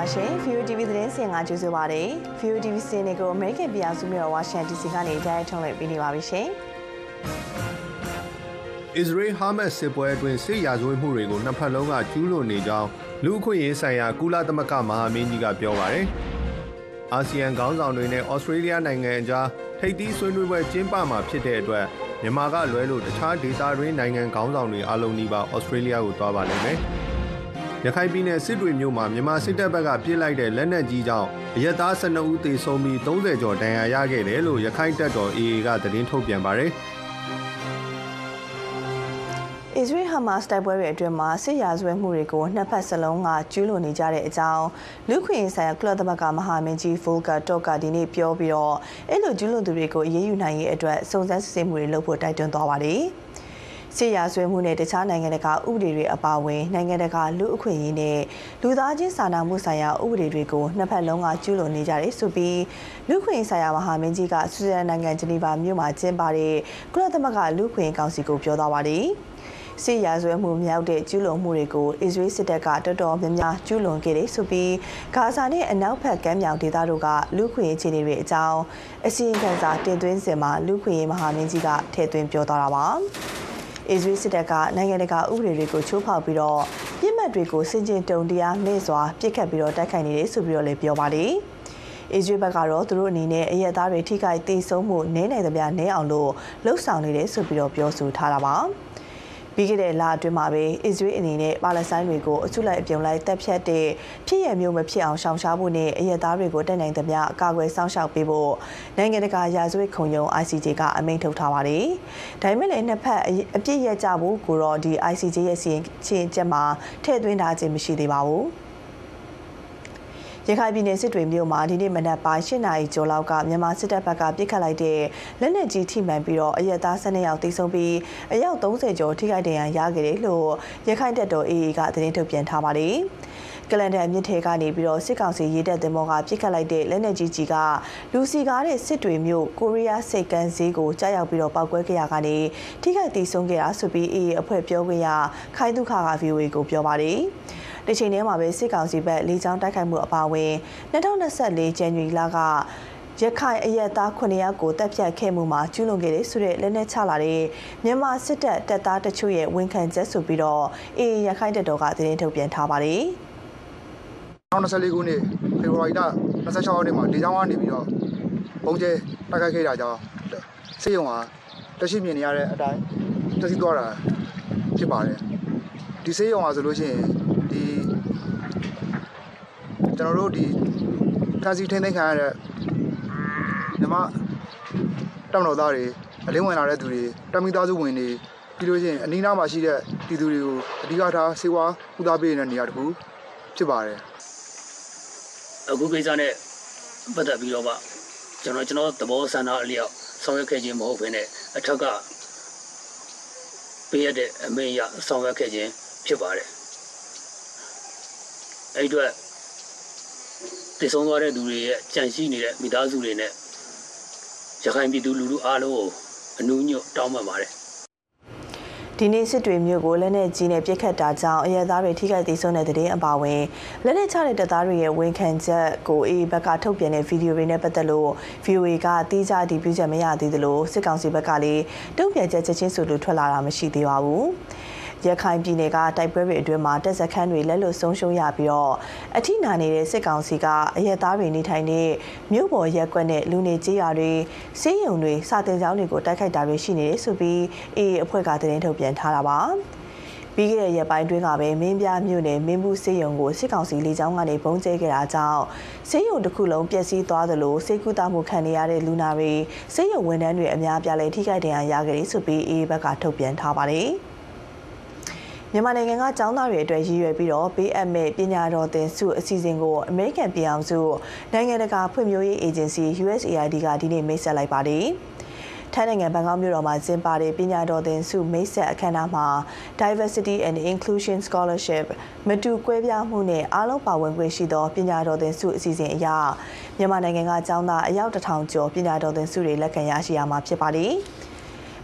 ပါရှင် ViewTV သတင်းစင်ကကြိုဆိုပါရစေ ViewTV စင်တွေကို American ပြည်အောင်စုမြို့ဝါရှင်တန် DC ကနေတိုင်းထုံးလွှင့်ပေးနေပါပြီရှင်အစ္စရေးဟာမတ်စစ်ပွဲအတွင်းစစ်ရာဇဝတ်မှုတွေကိုနှစ်ဖက်လုံးကကျူးလွန်နေကြောင်းလူအခွင့်အရေးဆိုင်ရာကုလသမဂ္ဂမဟာမင်းကြီးကပြောပါရယ်။အာဆီယံခေါင်းဆောင်တွေနဲ့ဩစတြေးလျနိုင်ငံအကြားထိပ်သီးဆွေးနွေးပွဲကျင်းပမှာဖြစ်တဲ့အတွက်မြန်မာကလွဲလို့တခြားဒေသတွင်းနိုင်ငံခေါင်းဆောင်တွေအလုံးနီးပါဩစတြေးလျကိုသွားပါလိမ့်မယ်။ ရခိုင်ပြည်နယ်စစ်တွေမြို့မှာမြန်မာစစ်တပ်ဘက်ကပြစ်လိုက်တဲ့လက်နက်ကြီးကြောင့်အရက်သား12ဦးသေဆုံးပြီး30ကျော်ဒဏ်ရာရခဲ့တယ်လို့ရခိုင်တပ်တော် AA ကသတင်းထုတ်ပြန်ပါတယ်။ Israel Hamas တိုက်ပွဲတွေအတွင်းမှာစစ်ရာဇဝတ်မှုတွေကိုနှစ်ဖက်စလုံးကကျူးလွန်နေကြတဲ့အကြောင်းလူခွင့်ဆိုင်ရာကုလသမဂ္ဂမဟာမင်းကြီး Volker Turk ကဒီနေ့ပြောပြီးတော့အဲ့လိုကျူးလွန်သူတွေကိုအရေးယူနိုင်ရေးအတွက်စုံစမ်းစစ်ဆေးမှုတွေလုပ်ဖို့တိုက်တွန်းသွားပါတယ်။ စစ်ရာဇဝတ်မှုနဲ့တခြားနိုင်ငံတကာဥပဒေတွေအပါအဝင်နိုင်ငံတကာလူအခွင့်အရေးနဲ့လူသားချင်းစာနာမှုဆိုင်ရာဥပဒေတွေကိုနှစ်ဖက်လုံးကကျူးလွန်နေကြတယ်ဆိုပြီးလူခွင့်ရေးဆိုင်ရာမဟာမင်းကြီးကဆွစ်ဇာလန်နိုင်ငံဂျနီဗာမြို့မှာကျင်းပတဲ့ကုလသမဂ္ဂလူခွင့်ရေးကောင်စီကိုပြောသွားပါတယ်။စစ်ရာဇဝတ်မှုမြောက်တဲ့ကျူးလွန်မှုတွေကိုအစ္စရေးစစ်တပ်ကတော်တော်များများကျူးလွန်ခဲ့တယ်ဆိုပြီးဂါဇာနဲ့အနောက်ဘက်ကမ်းမြောင်ဒေသတို့ကလူခွင့်ရေးခြေနေတွေအကြောင်းအစီရင်ခံစာတင်သွင်းစဉ်မှာလူခွင့်ရေးမဟာမင်းကြီးကထည့်သွင်းပြောသွားတာပါ အစ္စရေးစစ်တပ်ကနိုင်ငံတကာဥပဒေတွေကိုချိုးဖောက်ပြီးတော့ပြစ်မှတ်တွေကိုစင်ကျင်တုံတရားမဲ့စွာပြစ်ခတ်ပြီးတော့တိုက်ခိုက်နေတယ်ဆိုပြီးတော့လည်းပြောပါတယ်အစ္စရေးဘက်ကတော့သူတို့အနေနဲ့အရက်သားတွေထိခိုက်ဒေဆုံးမှုနည်းနိုင်သမျှနည်းအောင်လို့လှုံ့ဆော်နေတယ်ဆိုပြီးတော့ပြောဆိုထားတာပါ။ ပြီးခဲ့တဲ့လအတွင်းမှာပဲအစ္စရေးအနေနဲ့ပါလက်စတိုင်းတွေကိုအစုလိုက်အပြုံလိုက်တပ်ဖြတ်တဲ့ဖြစ်ရမျိုးမဖြစ်အောင်ရှောင်ရှားဖို့နဲ့အရက်သားတွေကိုတက်နိုင်သမျှအကာအကွယ်စောင့်ရှောက်ပေးဖို့နိုင်ငံတကာရာဇဝတ်ခုံရုံး ICJ ကအမိန့်ထုတ်ထားပါတယ်။ဒါပေမဲ့လည်းနှစ်ဖက်အပြစ်ရကြဖို့ကိုတော့ဒီ ICJ ရဲ့စီရင်ချင်းချက်မှာထည့်သွင်းထားခြင်းမရှိသေးပါဘူး။ ရခိုင်ပြည်နယ်စစ်တွေမြို့မှာဒီနေ့မနက်ပိုင်း၈နာရီကျော်လောက်ကမြန်မာစစ်တပ်ဘက်ကပြစ်ခတ်လိုက်တဲ့လက်နက်ကြီးထိမှန်ပြီးတော့အရက်သား၁၂ယောက်တိဆုံးပြီးအယောက်30ကျော်ထိခိုက်ဒဏ်ရာရခဲ့တယ်လို့ရခိုင်တပ်တော် AA ကသတင်းထုတ်ပြန်ထားပါတယ်။ကလန်ဒန်မြစ်ထဲကနေပြီးတော့စစ်ကောင်စီရေးတပ်သင်္ဘောကပြစ်ခတ်လိုက်တဲ့လက်နက်ကြီးကြီးကလူစီကားတဲ့စစ်တွေမြို့ကိုရီးယားစိတ်ကန်းဈေးကိုကြားရောက်ပြီးတော့ပောက်ကွဲခဲ့ရကနေထိခိုက်ဒေဆုံးခဲ့တာဆိုပြီး AA အဖွဲ့ပြောခွင့်ရခိုင်ဒုခါက VOA ကိုပြောပါတယ်။ ဒီချိန်ထဲမှာပဲစစ်ကောင်စီဘက်လေကြောင်းတိုက်ခိုက်မှုအပါအဝင်2024ဇန်နဝါရီလကရခိုင်အရက်သား9ယောက်ကိုတပ်ဖြတ်ခဲ့မှုမှာကျူးလွန်ခဲ့တဲ့ဆိုတဲ့လက်နက်ချလာတဲ့မြန်မာစစ်တပ်တပ်သားတချို့ရဲ့ဝန်ခံချက်ဆိုပြီးတော့အေးရခိုင်တပ်တော်ကသတင်းထုတ်ပြန်ထားပါတယ်။2024ခုနှစ်ဖေဖော်ဝါရီလ26ရက်နေ့မှာဒီကြောင်းကနေပြီးတော့ပုံကျဲတိုက်ခိုက်ခဲ့တာကြောင့်စစ်ရုံဟာတရှိမြင်နေရတဲ့အတိုင်းတစီသွားတာဖြစ်ပါတယ်။ဒီစေးရုံဟာဆိုလို့ရှိရင်ဒီ ကျွန်တော်တို့ဒီကာစီထိန်းသိမ်းခံရတဲ့မြမတမတော်သားတွေအလင်းဝင်လာတဲ့သူတွေတမိသားစုဝင်တွေပြီးလို့ရှိရင်အနီးနားမှာရှိတဲ့ပြည်သူတွေကိုအဓိကထားစေဝါကုသပေးနေတဲ့နေရာတခုဖြစ်ပါတယ်အခုကိစ္စနဲ့ပတ်သက်ပြီးတော့မှကျွန်တော်ကျွန်တော်သဘောဆန္ဒအလျောက်ဆောင်ရွက်ခဲ့ခြင်းမဟုတ်ဘဲနဲ့အထက်ကပေးရတဲ့အမိန့်ရဆောင်ရွက်ခဲ့ခြင်းဖြစ်ပါတယ်အဲ့အတွက် တည်ဆုံးသွားတဲ့သူတွေရဲ့ကြံရှိနေတဲ့မိသားစုတွေနဲ့ရခိုင်ပြည်သူလူထုအားလုံးကိုအနူးညွတ်တောင်းပန်ပါတယ်ဒီနေ့စစ်တွေမျိုးကိုလက်နက်ကြီးနဲ့ပြစ်ခတ်တာကြောင့်အရဲသားတွေထိခိုက်သေးဆုံးတဲ့တဲ့င်းအပါဝင်လက်နက်ချတဲ့တပ်သားတွေရဲ့ဝန်ခံချက်ကိုအေးဘက်ကထုတ်ပြန်တဲ့ဗီဒီယိုတွေနဲ့ပတ်သက်လို့ VOA ကတီးခြားအတည်ပြုချက်မရသေးသလိုစစ်ကောင်စီဘက်ကလည်းတုံ့ပြန်ချက်ချက်ချင်းဆိုလို့ထွက်လာတာမရှိသေးပါဘူး။ ရခိုင်ပြည်နယ်ကတိုက်ပွဲတွေအတွင်းမှာတပ်စခန်းတွေလက်လွတ်ဆုံးရှုံးရပြီးတော့အထိနာနေတဲ့စစ်ကောင်စီကအရက်သားတွေနေထိုင်တဲ့မြို့ပေါ်ရက်ကွက်နဲ့လူနေကြေးရွာတွေစီးရုံတွေစာတင်ကျောင်းတွေကိုတိုက်ခိုက်တာတွေရှိနေတယ်ဆိုပြီးအေးအဖွဲ့ကသတင်းထုတ်ပြန်ထားတာပါပြီးခဲ့တဲ့ရက်ပိုင်းတွင်းကပဲမင်းပြမြို့နယ်မင်းဘူးစေယုံကိုစစ်ကောင်စီလေကြောင်းကနေပုံကျဲခဲ့တာကြောင့်စေယုံတစ်ခုလုံးပျက်စီးသွားသလိုစေကူတာမှုခံနေရတဲ့လူနာတွေစေယုံဝန်ထမ်းတွေအများပြားလည်းထိခိုက်ဒဏ်ရာရခဲ့တယ်ဆိုပြီးအေးဘက်ကထုတ်ပြန်ထားပါတယ်။ မြန်မာနိုင်ငံကကျောင်းသားတွေအတွက်ရည်ရွယ်ပြီးတော့ပေးအပ်မဲ့ပညာတော်သင်ဆုအစီအစဉ်ကိုအမေရိကန်ပြည်အောင်စုနိုင်ငံတကာဖွံ့ဖြိုးရေးအေဂျင်စီ USAID ကဒီနေ့မိတ်ဆက်လိုက်ပါတယ်။ထိုင်းနိုင်ငံဘန်ကောက်မြို့တော်မှာကျင်းပတဲ့ပညာတော်သင်ဆုမိတ်ဆက်အခမ်းအနားမှာ Diversity and Inclusion Scholarship မတူကွဲပြားမှုနဲ့အားလုံးပါဝင်ခွင့်ရှိသောပညာတော်သင်ဆုအစီအစဉ်အရမြန်မာနိုင်ငံကကျောင်းသားအယောက်တစ်ထောင်ကျော်ပညာတော်သင်ဆုတွေလက်ခံရရှိရမှာဖြစ်ပါတယ်။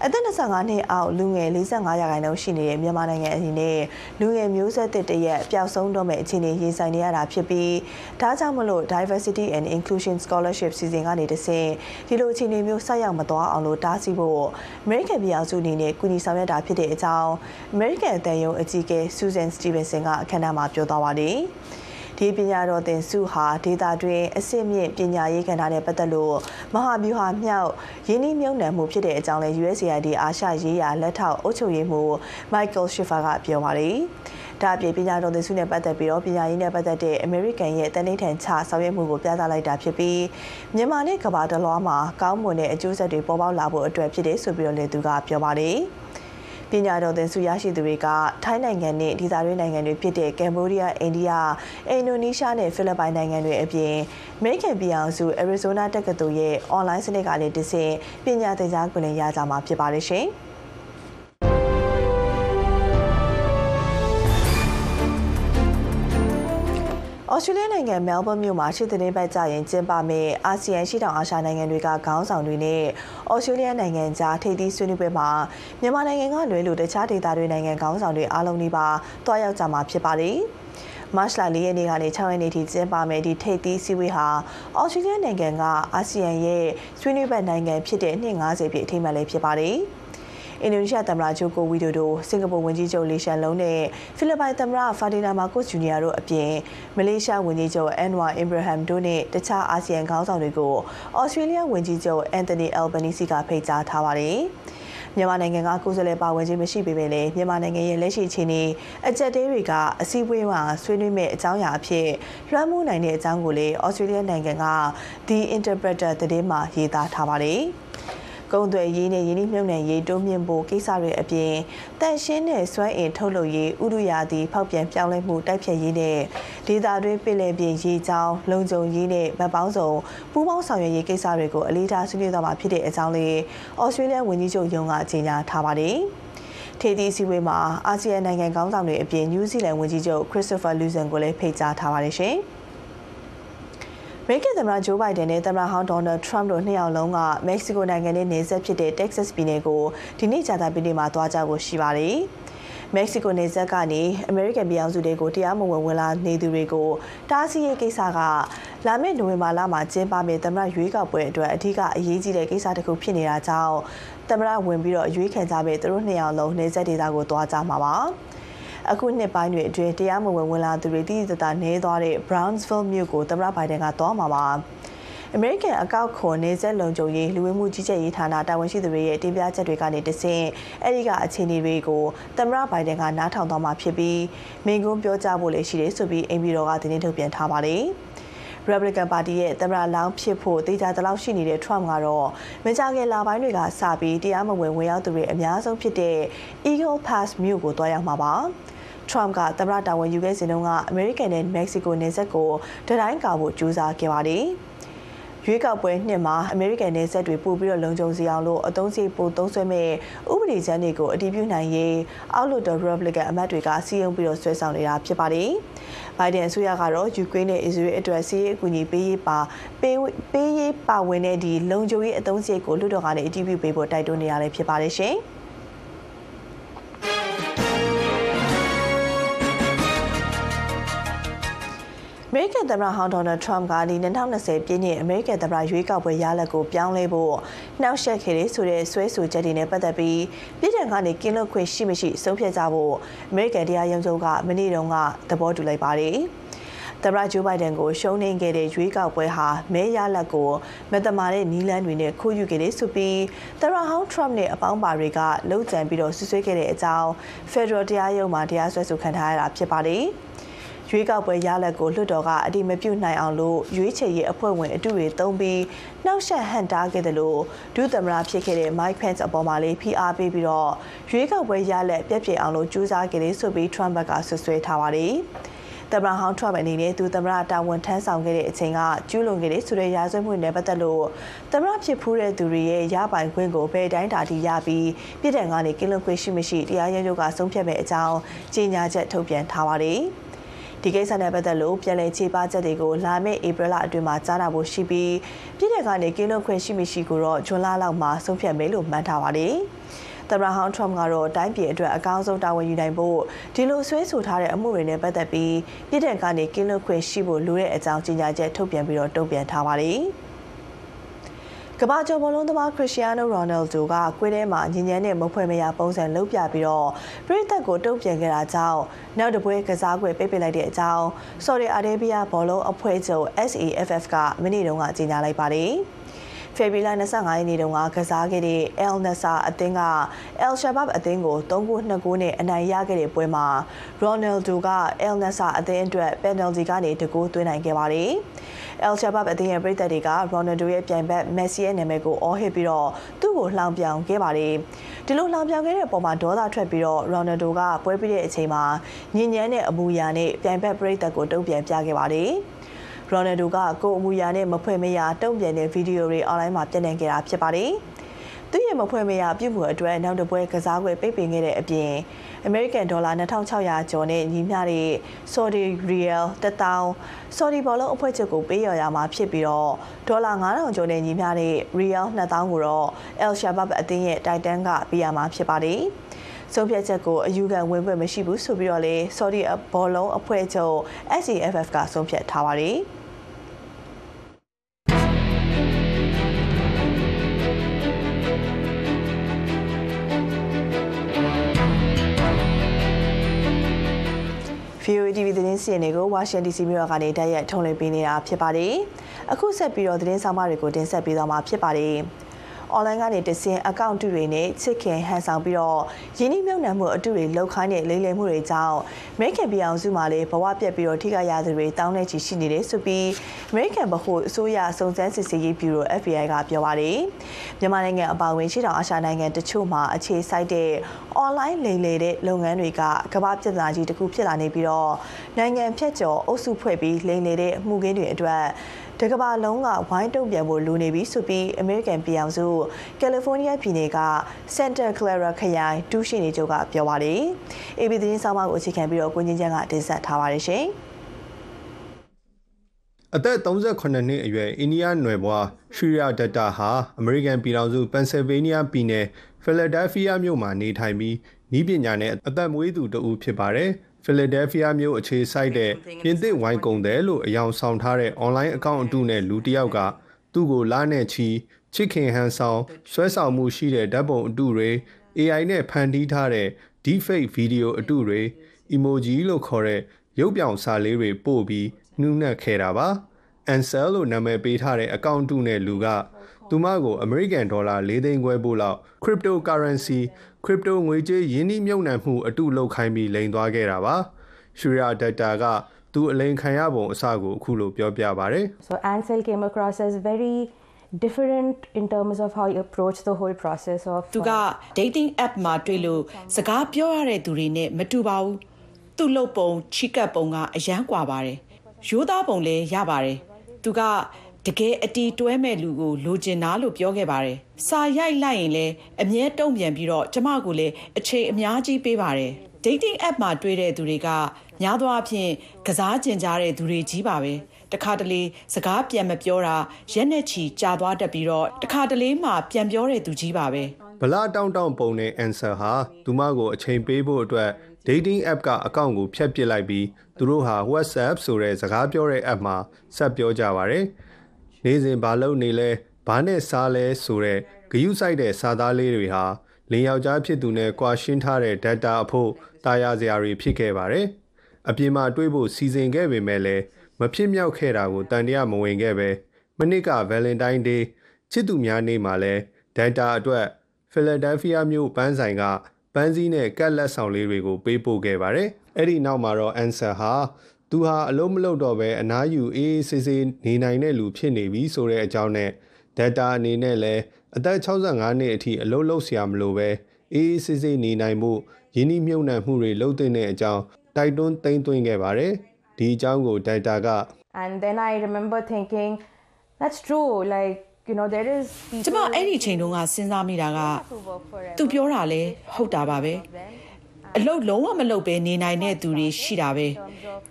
အသက်25နှစ်အောက်လူငယ်45ရာခိုင်နှုန်းရှိနေတဲ့မြန်မာနိုင်ငံအနေနဲ့လူငယ်မျိုးဆက်သစ်တရက်ပျောက်ဆုံးတော့မဲ့အခြေအနေရင်ဆိုင်နေရတာဖြစ်ပြီးဒါကြောင့်မလို့ Diversity and Inclusion Scholarship စီစဉ်ကနေတဆင့်ဒီလိုအခြေအနေမျိုးဆက်ရောက်မသွားအောင်လို့တားဆီးဖို့ American ပြည်အောင်စုအနေနဲ့ကူညီဆောင်ရွက်တာဖြစ်တဲ့အကြောင်း American အသံရုံးအကြီးအကဲ Susan Stevenson ကအခမ်းအနားမှာပြောသွားပါတယ်။ ဒီပညာတော်သင်စုဟာဒေတာတွင်အစစ်မြင့်ပညာရေးကဏ္ဍနဲ့ပတ်သက်လို့မဟာဗျူဟာမြောက်ရင်းနှီးမြှုပ်နှံမှုဖြစ်တဲ့အကြောင်းလဲ USAID အာရှရေးရာလက်ထောက်အုပ်ချုပ်ရေးမှူး Michael Schiffer ကပြောပါတယ်။ဒါအပြင်ပညာတော်သင်စုနဲ့ပတ်သက်ပြီးတော့ပညာရေးနဲ့ပတ်သက်တဲ့အမေရိကန်ရဲ့တန်ဋိဌာန်ချဆောင်ရွက်မှုကိုပြသလိုက်တာဖြစ်ပြီးမြန်မာနဲ့ကမ္ဘာတလွှားမှာကောင်းမွန်တဲ့အကျိုးဆက်တွေပေါ်ပေါက်လာဖို့အတွက်ဖြစ်တယ်ဆိုပြီးတော့လည်းသူကပြောပါတယ်။ ပညာတော်သင်ဆုရရှိသူတွေကထိုင်းနိုင်ငံနဲ့ဒေသတွင်းနိုင်ငံတွေဖြစ်တဲ့ကမ်ဘောဒီးယားအိန္ဒိယအင်ဒိုနီးရှားနဲ့ဖိလစ်ပိုင်နိုင်ငံတွေအပြင်အမေရိကန်ပြည်အောင်စုအရီဇိုနာတက္ကသိုလ်ရဲ့အွန်လိုင်းစနစ်ကလည်းတဆင့်ပညာသင်ကြားခွင့်ရကြမှာဖြစ်ပါတယ်ရှင်။ ဩစတြေးလျနိုင်ငံမဲလ်ဘွန်းမြို့မှာရှေ့သတင်းပတ်ကြရင်ကျင်းပမယ့်အာဆီယံရှိတောင်အာရှနိုင်ငံတွေကခေါင်းဆောင်တွေနဲ့ဩစတြေးလျနိုင်ငံကြားထိပ်သီးဆွေးနွေးပွဲမှာမြန်မာနိုင်ငံကလွဲလို့တခြားဒေသတွေနိုင်ငံခေါင်းဆောင်တွေအားလုံးဒီပါတွားရောက်ကြမှာဖြစ်ပါတယ်။မတ်လ၄ရက်နေ့ကနေ6ရက်နေ့ထိကျင်းပမယ့်ဒီထိပ်သီးစည်းဝေးဟာဩစတြေးလျနိုင်ငံကအာဆီယံရဲ့ဆွေးနွေးဘက်နိုင်ငံဖြစ်တဲ့နှစ်90ပြည့်အထိမ်းအမှတ်လေးဖြစ်ပါတယ်။ အင်ဒိုနီးရှားသမ္မတဂျိုကိုဝီဒိုဒိုစင်ကာပူဝန်ကြီးချုပ်လီရှန်လုံးနဲ့ဖိလစ်ပိုင်သမ္မတဖာဒီနာမာကိုစ်ဂျူနီယာတို့အပြင်မလေးရှားဝန်ကြီးချုပ်အန်ဝါအင်ဘရာဟမ်တို့နဲ့တခြားအာဆီယံခေါင်းဆောင်တွေကိုဩစတြေးလျဝန်ကြီးချုပ်အန်တိုနီအယ်ဘနီစီကဖိတ်ကြားထားပါတယ်။မြန်မာနိုင်ငံကကိုယ်စားလှယ်ပါဝင်ခြင်းမရှိပေမဲ့လည်းမြန်မာနိုင်ငံရဲ့လက်ရှိအခြေအနေအကြက်တဲတွေကအစည်းအဝေးမှာဆွေးနွေးမဲ့အကြောင်းအရာအဖြစ်လွှမ်းမိုးနိုင်တဲ့အကြောင်းကိုလည်းဩစတြေးလျနိုင်ငံက The Interpreter သတင်းမှာရေးသားထားပါတယ်။ ကုန်သွယ်ရေးနဲ့ယင်းနှိမ့်မြုပ်နှံရေးတိုးမြင့်ဖို့ကိစ္စတွေအပြင်တန်ရှင်းတဲ့စွမ်းအင်ထုတ်လုပ်ရေးဥဒုရာသီဖောက်ပြန်ပြောင်းလဲမှုတိုက်ဖြတ်ရေးနဲ့ဒေသတွင်းပြည်လည်ပြင်ရေးချောင်းလုံခြုံရေးနဲ့ဗတ်ပေါင်းစုံပူးပေါင်းဆောင်ရွက်ရေးကိစ္စတွေကိုအလေးထားဆွေးနွေးသွားမှာဖြစ်တဲ့အကြောင်းလေးဩစတြေးလျဝန်ကြီးချုပ်ယုံကကြေညာထားပါတယ်။ထေဒီစီဝေးမှာအာဆီယံနိုင်ငံခေါင်းဆောင်တွေအပြင်နယူးဇီလန်ဝန်ကြီးချုပ်ခရစ်စတိုဖာလူဇန်ကိုလည်းဖိတ်ကြားထားပါတယ်ရှင်။အ မေရိကန်သမ္မတဂျိုးဘိုင်ဒန်နဲ့သမ္မတဟောင်းဒေါ်နယ်ထရမ့်တို့နှစ်ယောက်လုံးကမက္ကဆီကိုနိုင်ငံနဲ့နေဆက်ဖြစ်တဲ့တက္ကဆက်ပြည်နယ်ကိုဒီနေ့ကြာသပတေးနေ့မှာသွားကြဖို့ရှိပါတယ်။မက္ကဆီကိုနေဆက်ကနေအမေရိကန်ပြည်အောင်စုတွေကိုတရားမဝင်ဝင်လာနေသူတွေကိုတားဆီးရေးကိစ္စကလာမယ့်နိုဝင်ဘာလမှာကျင်းပမယ့်သမ္မတရွေးကောက်ပွဲအတွက်အထူးအရေးကြီးတဲ့ကိစ္စတစ်ခုဖြစ်နေတာကြောင့်သမ္မတဝင်ပြီးတော့ရွေးခံကြမယ့်သူတို့နှစ်ယောက်လုံးနေဆက်ဒေသကိုသွားကြမှာပါ။ အခုနှစ်ပိုင်းတွေအတွင်းတရားမဝင်ဝင်လာသူတွေတည်တည်တာနေသွားတဲ့ Brownsville မြို့ကိုသမ္မတဘိုင်ဒန်ကသွားမှာပါအမေရိကန်အကောက်ခွန်နေဆက်လုံခြုံရေးလူဝင်မှုကြီးကြပ်ရေးဌာနတာဝန်ရှိသူတွေရဲ့တင်ပြချက်တွေကနေတဆင့်အဲဒီကအခြေအနေတွေကိုသမ္မတဘိုင်ဒန်ကနားထောင်သွားမှာဖြစ်ပြီးမင်းကုန်းပြောကြားဖို့လည်းရှိတယ်ဆိုပြီးအိမ်ပြည်တော်ကသတင်းထုတ်ပြန်ထားပါတယ်။ Republican Party ရဲ့သမ္မတလောင်းဖြစ်ဖို့တေချာတလောက်ရှိနေတဲ့ Trump ကတော့မကြခင်လာပိုင်းတွေကစပြီးတရားမဝင်ဝင်ရောက်သူတွေအများဆုံးဖြစ်တဲ့ Eagle Pass မြို့ကိုတွားရောက်မှာပါ။ Trump ကသမ္မတတာဝန်ယူခဲ့စဉ်တုန်းကအမေရိကန်နဲ့မက္ကဆီကိုနယ်စပ်ကိုတတိုင်းကာဖို့ကြိုးစားခဲ့ပါတယ်။ရွေးကောက်ပွဲနှစ်မှာအမေရိကန်နယ်စပ်တွေပို့ပြီးတော့လုံခြုံစီအောင်လို့အသုံးစရိတ်ပိုသုံးစွဲမဲ့ဥပဒေချမ်းတွေကိုအတည်ပြုနိုင်ရေးအောက်လွှတ်တော် Republican အမတ်တွေကစီရင်ပြီးတော့ဆွဲဆောင်နေတာဖြစ်ပါတယ်။ Biden အစိုးရကတော့ယူကရိန်းနဲ့အစ္စရေးအတွက်စီးရေးအကူအညီပေးရေးပါပေးပေးရေးပါဝင်တဲ့ဒီလုံခြုံရေးအသုံးစရိတ်ကိုလွှတ်တော်ကနေအတည်ပြုပေးဖို့တိုက်တွန်းနေရလည်းဖြစ်ပါတယ်ရှင်။ မေရိကန်သမ္မတဟောင်းဒေါ်နယ်ထရမ့်ကဒီ2020ပြည့်နှစ်အမေရိကန်သမ္မတရွေးကောက်ပွဲရလဒ်ကိုပြောင်းလဲဖို့နှောက်ယှက်ခဲ့တယ်ဆိုတဲ့ဆွဲဆိုချက်တွေနဲ့ပတ်သက်ပြီးပြည်ထောင်ကနေကင်းလွတ်ခွင့်ရှိမရှိဆုံးဖြတ်ကြဖို့အမေရိကန်တရားရုံးချုပ်ကမနေ့တုန်းကသဘောတူလိုက်ပါတယ်။သမ္မတဂျိုးဘိုင်ဒန်ကိုရှုံးနိမ့်ခဲ့တဲ့ရွေးကောက်ပွဲဟာမဲရလဒ်ကိုမတမာတဲ့နီးလန်းတွေနဲ့ခိုးယူခဲ့တယ်ဆိုပြီးသမ္မတဟောင်းထရမ့်နဲ့အပေါင်းပါတွေကလှုပ်ကြံပြီးတော့ဆွဆွဲခဲ့တဲ့အကြောင်းဖက်ဒရယ်တရားရုံးမှာတရားစွဲဆိုခံထားရတာဖြစ်ပါတယ်။ ရွေးကောက်ပွဲရလဒ်ကိုလွှတ်တော်ကအတိမပြုနိုင်အောင်လို့ရွေးချယ်ရေးအဖွဲ့ဝင်အတူတွေသုံးပြီးနှောက်ယှက်ဟန်တားခဲ့တယ်လို့ဒုသမ္မတဖြစ်ခဲ့တဲ့ Mike Pence အပေါ်မှာလေးဖိအားပေးပြီးတော့ရွေးကောက်ပွဲရလဒ်ပြက်ပြက်အောင်လို့ကြိုးစားခဲ့တယ်ဆိုပြီး Trump ကဆွဆွဲထားပါတယ်။သမ္မတဟောင်းထရမ့်အနေနဲ့သူသမ္မတတာဝန်ထမ်းဆောင်ခဲ့တဲ့အချိန်ကကျူးလွန်ခဲ့တဲ့ဆိုတဲ့ရာဇဝတ်မှုနဲ့ပတ်သက်လို့သမ္မတဖြစ်ဖူးတဲ့သူတွေရဲ့ရပိုင်ခွင့်ကိုဘယ်တိုင်းတာထိရပြီးပြည်ထောင်ကနေကင်းလွတ်ခွင့်ရှိမရှိတရားရုံးချုပ်ကဆုံးဖြတ်မဲ့အကြောင်းကြေညာချက်ထုတ်ပြန်ထားပါတယ်။ ဒီကိစ္စနဲ့ပတ်သက်လို့ပြည်내ခြေပချက်တွေကိုလာမယ့်ဧပြီလအတွင်းမှာကြားနာဖို့ရှိပြီးပြည်ထောင်ကနေကင်းလွတ်ခွင့်ရှိမရှိကိုတော့ဂျွန်လလောက်မှာဆုံးဖြတ်မယ်လို့မှန်းထားပါတယ်။သမ္မတဟောင်းထရမ့်ကတော့တိုင်းပြည်အတွက်အကောင်းဆုံးတာဝန်ယူနိုင်ဖို့ဒီလိုဆွဲဆိုထားတဲ့အမှုတွေနဲ့ပတ်သက်ပြီးပြည်ထောင်ကနေကင်းလွတ်ခွင့်ရှိဖို့လိုတဲ့အကြောင်းကြေညာချက်ထုတ်ပြန်ပြီးတော့တုံ့ပြန်ထားပါတယ်။ ကမ္ဘာကျော်ဘလုံးသမားခရစ်စတီယာနိုရိုနယ်ဒိုကကွင်းထဲမှာညဉ့်ညမ်းတဲ့မဖွဲ့မရပုံစံလုပ်ပြပြီးတော့ပြည်သက်ကိုတုံ့ပြန်ခဲ့တာကြောင့်နောက်တစ်ပွဲကစားကွယ်ပိတ်ပစ်လိုက်တဲ့အကြောင်းဆော်ဒီအာရေဗီးယားဘောလုံးအဖွဲ့ချုပ် SAFF ကမိနစ်တုန်းကကြေညာလိုက်ပါတယ်။ ဖေဖော်ဝါရီလ25ရက်နေ့တုန်းကကစားခဲ့တဲ့ El Nassr အသင်းက El Shabab အသင်းကို3-2ဂိုးနဲ့အနိုင်ရခဲ့တဲ့ပွဲမှာ Ronaldo က El Nassr အသင်းအတွက် penalty ကနေတကူသွင်းနိုင်ခဲ့ပါတယ်။ El Shabab အသင်းရဲ့ပြည်သက်တွေက Ronaldo ရဲ့ပြိုင်ဘက် Messi ရဲ့နာမည်ကိုအော်ဟစ်ပြီးတော့သူ့ကိုလှောင်ပြောင်ခဲ့ပါတယ်။ဒီလိုလှောင်ပြောင်ခဲ့တဲ့ပုံမှာဒေါသထွက်ပြီးတော့ Ronaldo ကပွဲပြီးတဲ့အချိန်မှာညဉ့်ညမ်းတဲ့အမူအရာနဲ့ပြိုင်ဘက်ပြည်သက်ကိုတုံ့ပြန်ပြခဲ့ပါတယ်။ ရိုနယ်ဒိုကကိုအမူအရာနဲ့မဖွဲ့မရတုံ့ပြန်တဲ့ဗီဒီယိုတွေအွန်လိုင်းမှာပြန့်နှံ့ခဲ့တာဖြစ်ပါတယ်။သူရဲ့မဖွဲ့မရပြုမှုအတွက်နောက်တစ်ပွဲကစားကွယ်ပိတ်ပင်ခဲ့တဲ့အပြင်အမေရိကန်ဒေါ်လာ2600ကျော်နဲ့ညီမျှတဲ့ Saudi Real 1000 Saudi ဘောလုံးအဖွဲ့ချုပ်ကိုပေးရရမှာဖြစ်ပြီးတော့ဒေါ်လာ9000ကျော်နဲ့ညီမျှတဲ့ Real 2000ကိုတော့ El Shabab အသင်းရဲ့တိုက်တန်းကပေးရမှာဖြစ်ပါတယ်။ ဆုံးဖြတ်ချက်ကိုအယူခံဝင်ခွင့်မရှိဘူးဆိုပြီးတော့လေ Saudi ဘောလုံးအဖွဲ့ချုပ် SAFF ကဆုံးဖြတ်ထားပါတယ်။။ VOE TV သတင်းစီရင်တွေကိုဝါရှင် DC မြို့ကနေတိုက်ရိုက်ထုတ်လွှင့်ပေးနေတာဖြစ်ပါတယ်။အခုဆက်ပြီးတော့သတင်းဆောင်မတွေကိုတင်ဆက်ပေးသွားမှာဖြစ်ပါတယ်။ online ကနေတဆင့်အကောင့်တူတွေနဲ့ချစ်ခင်ဟန်ဆောင်ပြီးတော့ယင်းနှိမ့်မြုံနှံမှုအတူတွေလောက်ခိုင်းတဲ့လိမ့်လည်မှုတွေကြောင့် American ပြည်အောင်စုမှာလည်းဘဝပြက်ပြီးတော့ထိခိုက်ရသူတွေတောင်းနေချီရှိနေတယ်ဆိုပြီး American ဗဟိုအစိုးရစုံစမ်းစစ်ဆေးရေးဘျူရို FBI ကပြောပါတယ်မြန်မာနိုင်ငံအပါအဝင်ရှေ့တောင်အာရှနိုင်ငံတချို့မှာအခြေစိုက်တဲ့ online လိမ်လည်တဲ့လုပ်ငန်းတွေကကမ္ဘာပြဿနာကြီးတစ်ခုဖြစ်လာနေပြီးတော့နိုင်ငံဖြတ်ကျော်အုပ်စုဖွဲ့ပြီးလိမ်လည်တဲ့မှုခင်းတွေအတွက် တကဘာလုံးကဝိုင်းတုံ့ပြန်ဖို့လိုနေပြီဆိုပြီး American ပြည်အောင်စုကယ်လီဖိုးနီးယားပြည်နယ်က Santa Clara ခရိုင်တူးရှိနေချုပ်ကပြောပါတယ်။ AB သတင်းဆောင်မကိုအခြေခံပြီးတော့ကိုငင်းချမ်းကတင်ဆက်ထားပါတယ်ရှင်။အသက်38နှစ်အရွယ်အိန္ဒိယနွယ်ဘွားရှရီယာဒက်တာဟာအမေရိကန်ပြည်ထောင်စုပန်ဆယ်ဗေးနီးယားပြည်နယ်ဖီလာဒဲလ်ဖီးယားမြို့မှာနေထိုင်ပြီးဤပညာနဲ့အသက်မွေးသူတဦးဖြစ်ပါတယ်။ ဖီလာဒဲလ်ဖီးယားမြို့အခြေစိုက်တဲ့ပြင်သစ်ဝိုင်းကုန်တယ်လို့အယောင်ဆောင်ထားတဲ့ online အကောင့်အတုနဲ့လူတစ်ယောက်ကသူ့ကိုလာနဲ့ချီချစ်ခင်ဟန်ဆောင်ဆွဲဆောင်မှုရှိတဲ့ဓာတ်ပုံအတုတွေ AI နဲ့ဖန်တီးထားတဲ့ deepfake ဗီဒီယိုအတုတွေ emoji လို့ခေါ်တဲ့ရုပ်ပြောင်စာလေးတွေပို့ပြီးနှူးနှက်ခဲ့တာပါ Ansel လို့နာမည်ပေးထားတဲ့အကောင့်တုနဲ့လူကသူမကို American ဒေါ်လာ၄သိန်းခွဲပို့လောက် cryptocurrency ခရစ်ပတိုငွေကြေးယင်းနှိမ့်မြုပ်နှံမှုအတုလောက်ခိုင်းပြီးလိန်သွားခဲ့တာပါရှူရာဒက်တာကသူအလိန်ခံရပုံအစကိုအခုလိုပြောပြပါတယ် So Ansel came across as very different in terms of how you approach the whole process of သူက dating app မှာတွေ့လို့စကားပြောရတဲ့သူတွေနဲ့မတူပါဘူးသူ့လုပ်ပုံချီကပ်ပုံကအယမ်းကွာပါတယ်ရိုးသားပုံလည်းရပါတယ်သူက တကယ်အတီတွဲမဲ့လူကိုလိုချင်တာလို့ပြောခဲ့ပါတယ်။စာရိုက်လိုက်ရင်လည်းအမြဲတုံ့ပြန်ပြီးတော့ကျမကိုလည်းအချိန်အများကြီးပေးပါတယ်။ dating app မှာတွေ့တဲ့သူတွေကများသောအားဖြင့်ကစားကျင်ကြတဲ့သူတွေကြီးပါပဲ။တခါတလေစကားပြန်မပြောတာရက်နဲ့ချီကြာသွားတတ်ပြီးတော့တခါတလေမှပြန်ပြောတဲ့သူကြီးပါပဲ။ဗလာတောင်းတောင်းပုံနဲ့ answer ဟာသူမကိုအချိန်ပေးဖို့အတွက် dating app ကအကောင့်ကိုဖျက်ပစ်လိုက်ပြီးသူတို့ဟာ WhatsApp ဆိုတဲ့စကားပြောတဲ့ app မှာဆက်ပြောကြပါဗျ။ နေ့စဉ်ဘာလုပ်နေလဲဘာနဲ့စားလဲဆိုတဲ့ဂယုစိုက်တဲ့စာသားလေးတွေဟာလင်ယောက်ျားဖြစ်သူနဲ့ကွာရှင်းထားတဲ့ data အဖို့တာယာစရာတွေဖြစ်ခဲ့ပါတယ်။အပြင်မှာတွေးဖို့စီစဉ်ခဲ့ပေမဲ့လည်းမဖြစ်မြောက်ခဲ့တာကိုတန်တရားမဝင်ခဲ့ပဲမနစ်က Valentine Day ချစ်သူများနေ့မှာလဲ data အတွက် Philadelphia မြို့ပန်းဆိုင်ကပန်းစည်းနဲ့ကတ်လက်ဆောင်လေးတွေကိုပေးပို့ခဲ့ပါတယ်။အဲ့ဒီနောက်မှာတော့ answer ဟာ သူဟာအလုံးမလုံးတော့ပဲအနားယူအေးအေးဆေးဆေးနေနိုင်တဲ့လူဖြစ်နေပြီဆိုတဲ့အကြောင်းနဲ့ data အနေနဲ့လည်းအသက်65နှစ်အထိအလုံးလုံးဆရာမလိုပဲအေးအေးဆေးဆေးနေနိုင်မှုယင်းနှိမြုံနှံမှုတွေလုပ်တဲ့အကြောင်းတိုက်တွန်းသိမ်းသွင်းခဲ့ပါတယ်ဒီအကြောင်းကို data က And then I remember thinking that's true like you know there is ကျမအဲ့ဒီချိန်တုန်းကစဉ်းစားမိတာကသူပြောတာလဲဟုတ်တာပါပဲ အလုပ်လုံးဝမလုပ်ဘဲနေနိုင်တဲ့သူတွေရှိတာပဲ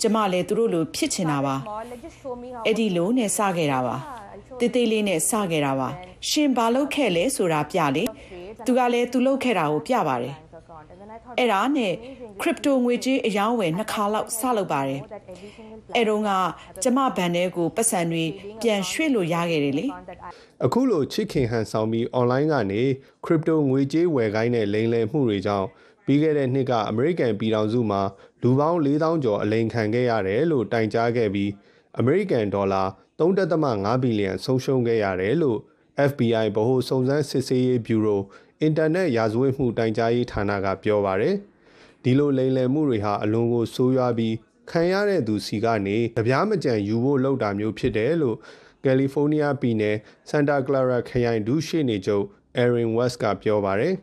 ကျမလည်းသူတို့လိုဖြစ်ချင်တာပါအဲ့ဒီလိုနဲ့စခဲ့တာပါတေးသေးလေးနဲ့စခဲ့တာပါရှင်ဘာလုပ်ခဲ့လဲဆိုတာပြလေသူကလည်းသူလုပ်ခဲ့တာကိုပြပါတယ်အဲ့ဒါနဲ့ crypto ငွေကြေးအယောင်းဝယ်နှစ်ခါလောက်စလုပ်ပါတယ်အဲ့တော့ကကျမဘဏ်ထဲကိုပတ်စံတွေပြန်ရွှေ့လို့ရခဲ့တယ်လေအခုလိုချစ်ခင်ဟန်ဆောင်ပြီး online ကနေ crypto ငွေကြေးဝယ်ခိုင်းတဲ့လိမ်လည်မှုတွေကြောင့် ပြီးခဲ့တဲ့နှစ်ကအမေရိကန်ပြည်ထောင်စုမှာလူပေါင်း4000ကျော်အလိမ်ခံခဲ့ရတယ်လို့တိုင်ကြားခဲ့ပြီးအမေရိကန်ဒေါ်လာ3.5ဘီလီယံဆုံးရှုံးခဲ့ရတယ်လို့ FBI ဗဟိုစုံစမ်းစစ်ဆေးရေးဘျူရိုအင်တာနက်ရာဇဝတ်မှုတိုင်ကြားရေးဌာနကပြောပါရယ်ဒီလိုလိမ်လည်မှုတွေဟာအလွန်ကိုဆိုးရွားပြီးခံရတဲ့သူစီကနေကြပြားမကြံယူဖို့လုပ်တာမျိုးဖြစ်တယ်လို့ကယ်လီဖိုးနီးယားပြည်နယ်ဆန်တာကလာရာခရိုင်ဒူးရှိနေချုပ် Erin West ကပြောပါရယ်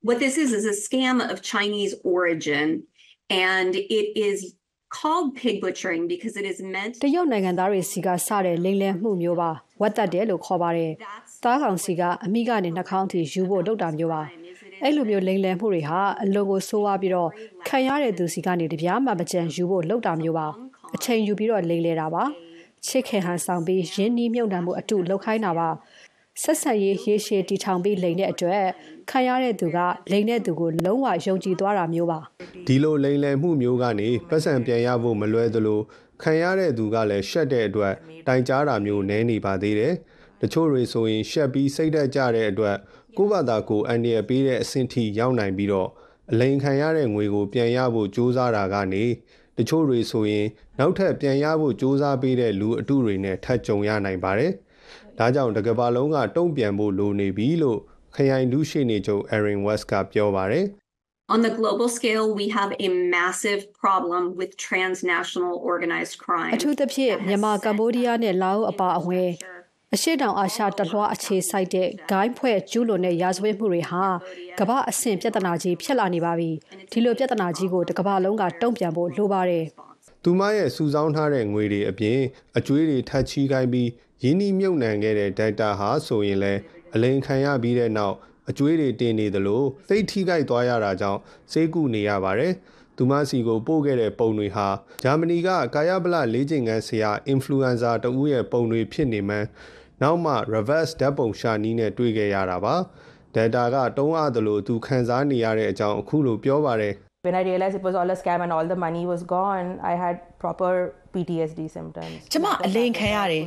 What this is is a scam of Chinese origin, and it is called pig butchering because it is meant တရုတ်နိုင်ငံသားတွေစီကစတဲ့လိမ်လည်မှုမျိုးပါဝတ်တက်တယ်လို့ခေါ်ပါတယ်။သားကောင်စီကအမိကနေနှာခေါင်းထိယူဖို့လုပ်တာမျိုးပါ။အဲ့လိုမျိုးလိမ်လည်မှုတွေဟာအလွန်ကိုဆိုးဝါးပြီးတော့ခံရတဲ့သူစီကနေတပြားမှမကြံယူဖို့လုပ်တာမျိုးပါ။အချိန်ယူပြီးတော့လိမ်လည်တာပါ။ချစ်ခင်ဟန်ဆောင်ပြီးရင်းနှီးမြုပ်နှံမှုအတုလုပ်ခိုင်းတာပါ။ ဆက်ဆက်ရေးရေရှည်တီထောင်ပြီးလိမ်တဲ့အတွက်ခံရတဲ့သူကလိမ်တဲ့သူကိုလုံးဝယုံကြည်သွားတာမျိုးပါ။ဒီလိုလိမ်လည်မှုမျိုးကနေပတ်စံပြန်ရဖို့မလွယ်သလိုခံရတဲ့သူကလည်းရှက်တဲ့အတွက်တိုင်ကြားတာမျိုးနည်းနေပါသေးတယ်။တချို့တွေဆိုရင်ရှက်ပြီးစိတ်သက်ကြတဲ့အတွက်ကိုယ့်ဘာသာကိုအန်ဒီရပေးတဲ့အဆင့်ထိရောက်နိုင်ပြီးတော့အလိန်ခံရတဲ့ငွေကိုပြန်ရဖို့ကြိုးစားတာကနေတချို့တွေဆိုရင် နောက်ထပ်ပြန်ရဖို့ကြိုးစားပေးတဲ့လူအတုတွေနဲ့ထပ်ကြုံရနိုင်ပါတယ်။ ဒါကြောင့်တကဘာလုံးကတုံ့ပြန်ဖို့လိုနေပြီလို့ခရိုင်ဒူးရှိနေချုပ် Erin West ကပြောပါတယ်။ On the global scale, we have a massive problem with transnational organized crime. အထူးသဖြင့်မြန်မာကမ္ဘောဒီးယားနဲ့လာအိုအပါအဝင်အရှိတောင်အာရှတလွှားအခြေစိုက်တဲ့ဂိုင်းဖွဲ့ကျူးလွန်တဲ့ရာဇဝတ်မှုတွေဟာကမ္ဘာအဆင့်ပြဿနာကြီးဖြစ်လာနေပါပြီဒီလိုပြဿနာကြီးကိုတစ်ကမ္ဘာလုံးကတုံ့ပြန်ဖို့လိုပါတယ် သူမရဲ့စုဆောင်းထားတဲ့ငွေတွေအပြင်အကျွေးတွေထပ်ချီးခိုင်းပြီးရင်းနှီးမြုပ်နှံခဲ့တဲ့ data ဟာဆိုရင်လည်းအလိန်ခံရပြီးတဲ့နောက်အကျွေးတွေတင်နေသလိုစိတ်ထိခိုက်သွားရတာကြောင့်စိတ်ကူနေရပါတယ်။သူမစီကိုပို့ခဲ့တဲ့ပုံတွေဟာဂျာမနီကကာယဗလလေးကျင်ငန်းဆရာ influencer တဦးရဲ့ပုံတွေဖြစ်နေမှန်းနောက်မှ reverse ဓာတ်ပုံရှာနီးနဲ့တွေ့ခဲ့ရတာပါ။ data ကတုံးအပ်သလိုသူခန်းစားနေရတဲ့အကြောင်းအခုလိုပြောပါတယ်။ When I realized it was all a scam and all the money was gone, I had proper PTSD symptoms. ကျမအလိန်ခံရတယ်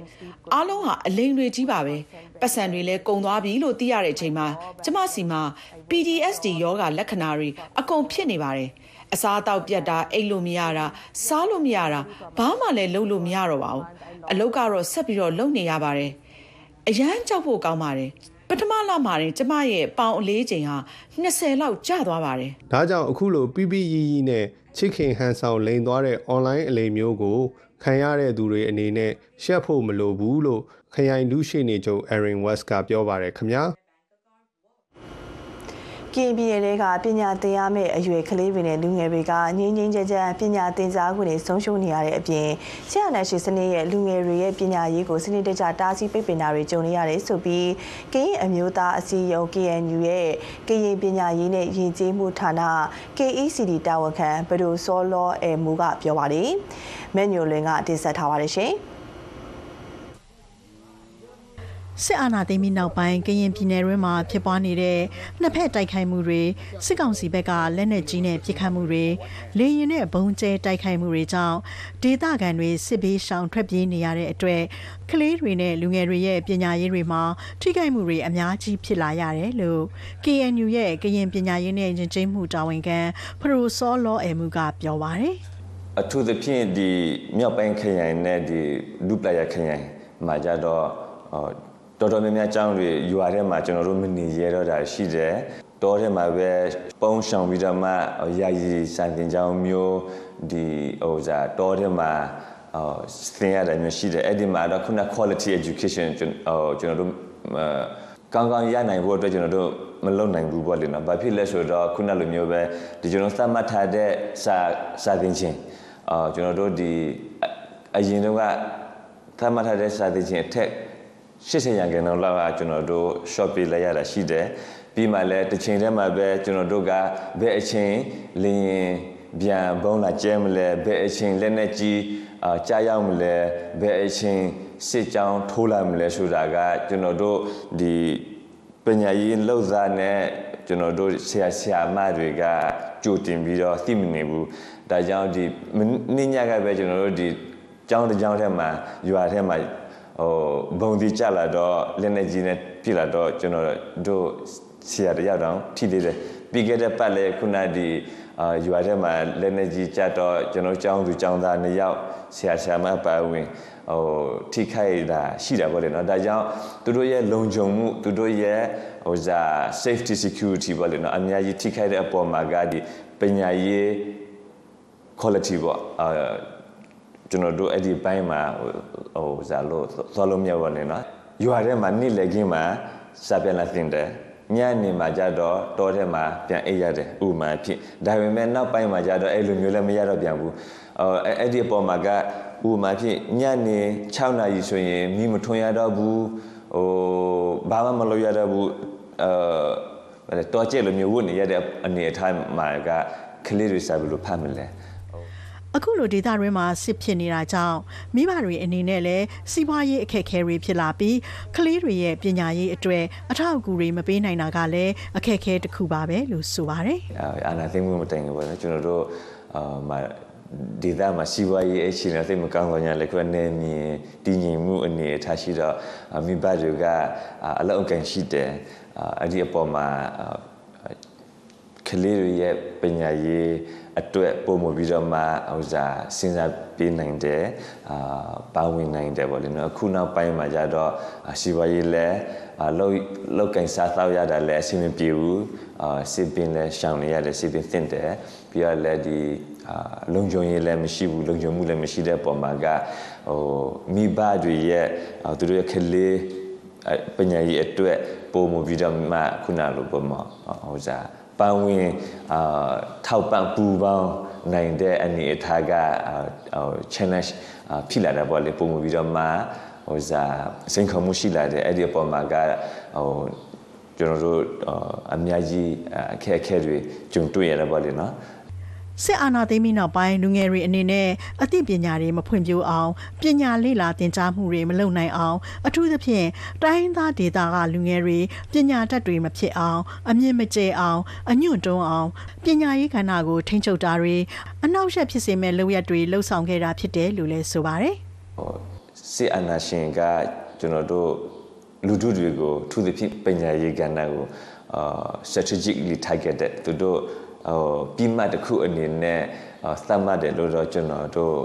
အားလုံးဟာအလိန်တွေကြီးပါပဲပတ်စံတွေလည်းကုံသွားပြီလို့သိရတဲ့အချိန်မှာကျမစီမှာ PTSD ယောဂလက္ခဏာတွေအကုန်ဖြစ်နေပါတယ်အစားအသောက်ပြတ်တာအိတ်လို့မရတာစားလို့မရတာဘာမှလည်းလုပ်လို့မရတော့ပါဘူးအလုပ်ကတော့ဆက်ပြီးတော့လုပ်နေရပါတယ်အရန်ကြောက်ဖို့ကောင်းပါတယ် ပထမလမှာရင်ကျမရဲ့ပေါင်အလေးချိန်ဟာ20လောက်ကျသွားပါတယ်ဒါကြောင့်အခုလို PPE နဲ့ချစ်ခင်ဟန်ဆောင်လိန်သွားတဲ့ online အလိမ်မျိုးကိုခံရတဲ့သူတွေအနေနဲ့ရှက်ဖို့မလိုဘူးလို့ခရိုင်ဒူးရှိနေချုပ် Erin West ကပြောပါတယ်ခင်ဗျာ ကရင်ပြည်နယ်ကပညာသင်ရမယ့်အရွယ်ကလေးတွေနဲ့လူငယ်တွေကငြင်းငြင်းကြကြပညာသင်ကြားခွင့်တွေဆုံးရှုံးနေရတဲ့အပြင်ဆရာနာရှင်စနစ်ရဲ့လူငယ်တွေရဲ့ပညာရေးကိုစနစ်တကျတားဆီးပိတ်ပင်တာတွေကြုံနေရတယ်ဆိုပြီးကရင်အမျိုးသားအစည်းအရုံး KNU ရဲ့ကရင်ပညာရေးနဲ့ယဉ်ကျေးမှုဌာန KECD တာဝန်ခံဘဒိုစောလောအဲမူကပြောပါတယ်။မဲညိုလွင်ကတင်ဆက်ထားပါတယ်ရှင်။ စစ်အာဏာသိမ်းပြီးနောက်ပိုင်းကရင်ပြည်နယ်တွင်းမှာဖြစ်ပွားနေတဲ့နှစ်ဖက်တိုက်ခိုက်မှုတွေစစ်ကောင်စီဘက်ကလက်နက်ကြီးနဲ့ပစ်ခတ်မှုတွေလေရင်နဲ့ဘုံကျဲတိုက်ခိုက်မှုတွေကြောင့်ဒေသခံတွေစစ်ဘေးရှောင်ထွက်ပြေးနေရတဲ့အတွက်ကလေးတွေနဲ့လူငယ်တွေရဲ့ပညာရေးတွေမှာထိခိုက်မှုတွေအများကြီးဖြစ်လာရတယ်လို့ KNU ရဲ့ကရင်ပညာရေးနဲ့ယဉ်ကျေးမှုတာဝန်ခံဖရိုစောလောအဲမှုကပြောပါတယ်အထူးသဖြင့်ဒီမြောက်ပိုင်းခရိုင်နဲ့ဒီဒုပလာယာခရိုင်မှာကြတော့အော် တော်တော်များများကျောင်းတွေယူရတဲ့မှာကျွန်တော်တို့မနေရတော့တာရှိတယ်တောထဲမှာပဲပုံးဆောင်ပြီးတော့မှယာယီစံတင်ကျောင်းမျိုးဒီဟိုစားတောထဲမှာအော်သင်ရတယ်မျိုးရှိတယ်အဲ့ဒီမှာတော့ခုန quality education ကျွန်တော်ကျွန်တော်တို့ကောင်းကောင်းရနိုင်ဖို့အတွက်ကျွန်တော်တို့မလုပ်နိုင်ဘူးပေါ့လေနော်။ဘာဖြစ်လဲဆိုတော့ခုနလိုမျိုးပဲဒီကျွန်တော်သတ်မှတ်ထားတဲ့စာစာသင်ခြင်းအာကျွန်တော်တို့ဒီအရင်တော့ကသတ်မှတ်ထားတဲ့စာသင်ခြင်းအထက် 80ရာခိုင်နှုန်းလောက်ကကျွန်တော်တို့ shop ပေးလိုက်ရတာရှိတယ်ပြီးမှလည်းတစ်ချိန်တည်းမှာပဲကျွန်တော်တို့ကဘယ်အချိန်လင်းရင်ပြန်ဘုံလာကျဲမလဲဘယ်အချိန်လက်နဲ့ကြီးအာကြားရောက်မလဲဘယ်အချိန်စစ်ကြောင်းထိုးလာမလဲဆိုတာကကျွန်တော်တို့ဒီပညာရေးလှုပ်ရှားနဲ့ကျွန်တော်တို့ဆရာဆရာမတွေကကြိုတင်ပြီးတော့သိမနေဘူးဒါကြောင့်ဒီနေ့ညကပဲကျွန်တော်တို့ဒီကျောင်းတစ်ကျောင်းထဲမှာရွာထဲမှာ ဟိုဘုံဒီကြလာတော့လက်နေကြီးနဲ့ပြည်လာတော့ကျွန်တော်တို့ဆရာတယောက်တောင်ထိသေးတယ်ပြီးခဲ့တဲ့ပတ်လဲခုနဒီအာရွာထဲမှာလက်နေကြီးကြတော့ကျွန်တော်ကျောင်းသူကျောင်းသားနှစ်ယောက်ဆရာဆရာမပါဝင်ဟိုထိခိုက်တာရှိတာပေါ့လေနော်ဒါကြောင့်သူတို့ရဲ့လုံခြုံမှုသူတို့ရဲ့ဟိုဇာ safety security ပေါ့လေနော်အများကြီးထိခိုက်တဲ့အပေါ်မှာကဒီပညာရေး quality ပေါ့အာ ကျွန်တော်တို့အဲ့ဒီဘိုင်းမှာဟိုဇာလို့သွားလို့မြောက်ပါနေနော်ရွာထဲမှာနေ့လည်ခင်းမှာစာပြန်လာတင်တယ်ညနေမှာကြတော့တောထဲမှာပြန်အိပ်ရတယ်ဥမာဖြစ်ဒါပေမဲ့နောက်ပိုင်းမှာကြတော့အဲ့လိုမျိုးလည်းမရတော့ပြန်ဘူးအော်အဲ့ဒီအပေါ်မှာကဥမာဖြစ်ညနေ6နာရီဆိုရင်မိမထွန်ရတော့ဘူးဟိုဘာမှမလုပ်ရတော့ဘူးအဲတော့ကျဲလိုမျိုးဝတ်နေရတဲ့အနေအထားမှာကကလေးတွေစာဘယ်လိုဖတ်မလဲ အခုလိုဒေတာရင်းမှာစစ်ဖြစ်နေတာကြောင့်မိဘတွေအနေနဲ့လည်းစီးပွားရေးအခက်အခဲတွေဖြစ်လာပြီးကလေးတွေရဲ့ပညာရေးအတွက်အထောက်အကူတွေမပေးနိုင်တာကလည်းအခက်အခဲတစ်ခုပါပဲလို့ဆိုပါတယ်။အာနာသိမှုမတိုင်ဘူးပေါ့နော်ကျွန်တော်တို့အာမဒေသမှာစီးပွားရေးအခြေအနေသိမကောင်းတော့ညာလည်းခွဲနေမြင်တည်ငြိမ်မှုအနေအထားရှိတော့မိဘတွေကအလောက်အကန်ရှိတယ်အဲ့ဒီအပေါ်မှာ ကလေးတွေရဲ့ပညာရေးအတွက်ပုံမပြီးတော့မှဟိုစားစဉ်းစားပေးနိုင်တယ်အာပါဝင်နိုင်တယ်ပေါ့လေနော်အခုနောက်ပိုင်းမှာကြတော့ရှိပါရေးလဲလောက်လောက်ကင်စားတော့ရတာလဲအဆင်မပြေဘူးအာစစ်ပင်လဲရှောင်နေရတယ်စစ်ပင်သင့်တယ်ပြီးတော့လဲဒီအာလုံခြုံရေးလည်းမရှိဘူးလုံခြုံမှုလည်းမရှိတဲ့ပုံမှာကဟိုမိဘတွေရဲ့သူတို့ရဲ့ကလေးပညာရေးအတွက်ပုံမပြီးတော့မှခုနလိုပုံမှာဟိုစား ပန်းဝင်အာထောက်ပံ့ပူပေါင်းနိုင်တဲ့အနေအထားကဟို challenge ဖြစ်လာတာပေါ့လေပုံမပြီးတော့မှဟိုစားစိန်ခေါ်မှုရှိလာတယ်အဲ့ဒီအပေါ်မှာကဟိုကျွန်တော်တို့အများကြီးအခက်အခဲတွေကြုံတွေ့ရတာပေါ့လေနော် စစ်အာဏာသိမ်းပြီးနောက်ပိုင်းလူငယ်တွေအနေနဲ့အသိပညာတွေမဖွံ့ဖြိုးအောင်ပညာလေ့လာသင်ကြားမှုတွေမလုပ်နိုင်အောင် အထူးသဖြင့်တိုင်းသားဒေသကလူငယ်တွေပညာတတ်တွေမဖြစ်အောင်အမြင့်မကျဲအောင်အညွန့်တွန်းအောင်ပညာရေးကဏ္ဍကိုထိန်းချုပ်တာတွေအနောက်ရှက်ဖြစ်စေမဲ့လုပ်ရက်တွေလှုပ်ဆောင်ခဲ့တာဖြစ်တယ်လို့လည်းဆိုပါတယ်။စစ်အာဏာရှင်ကကျွန်တော်တို့လူထုတွေကိုထူးသဖြင့်ပညာရေးကဏ္ဍကိုအာ strategically targeted သူတို့ ဟိုပြီးမှတစ်ခုအနေနဲ့သတ်မှတ်တယ်လို့တော့ကျွန်တော်တို့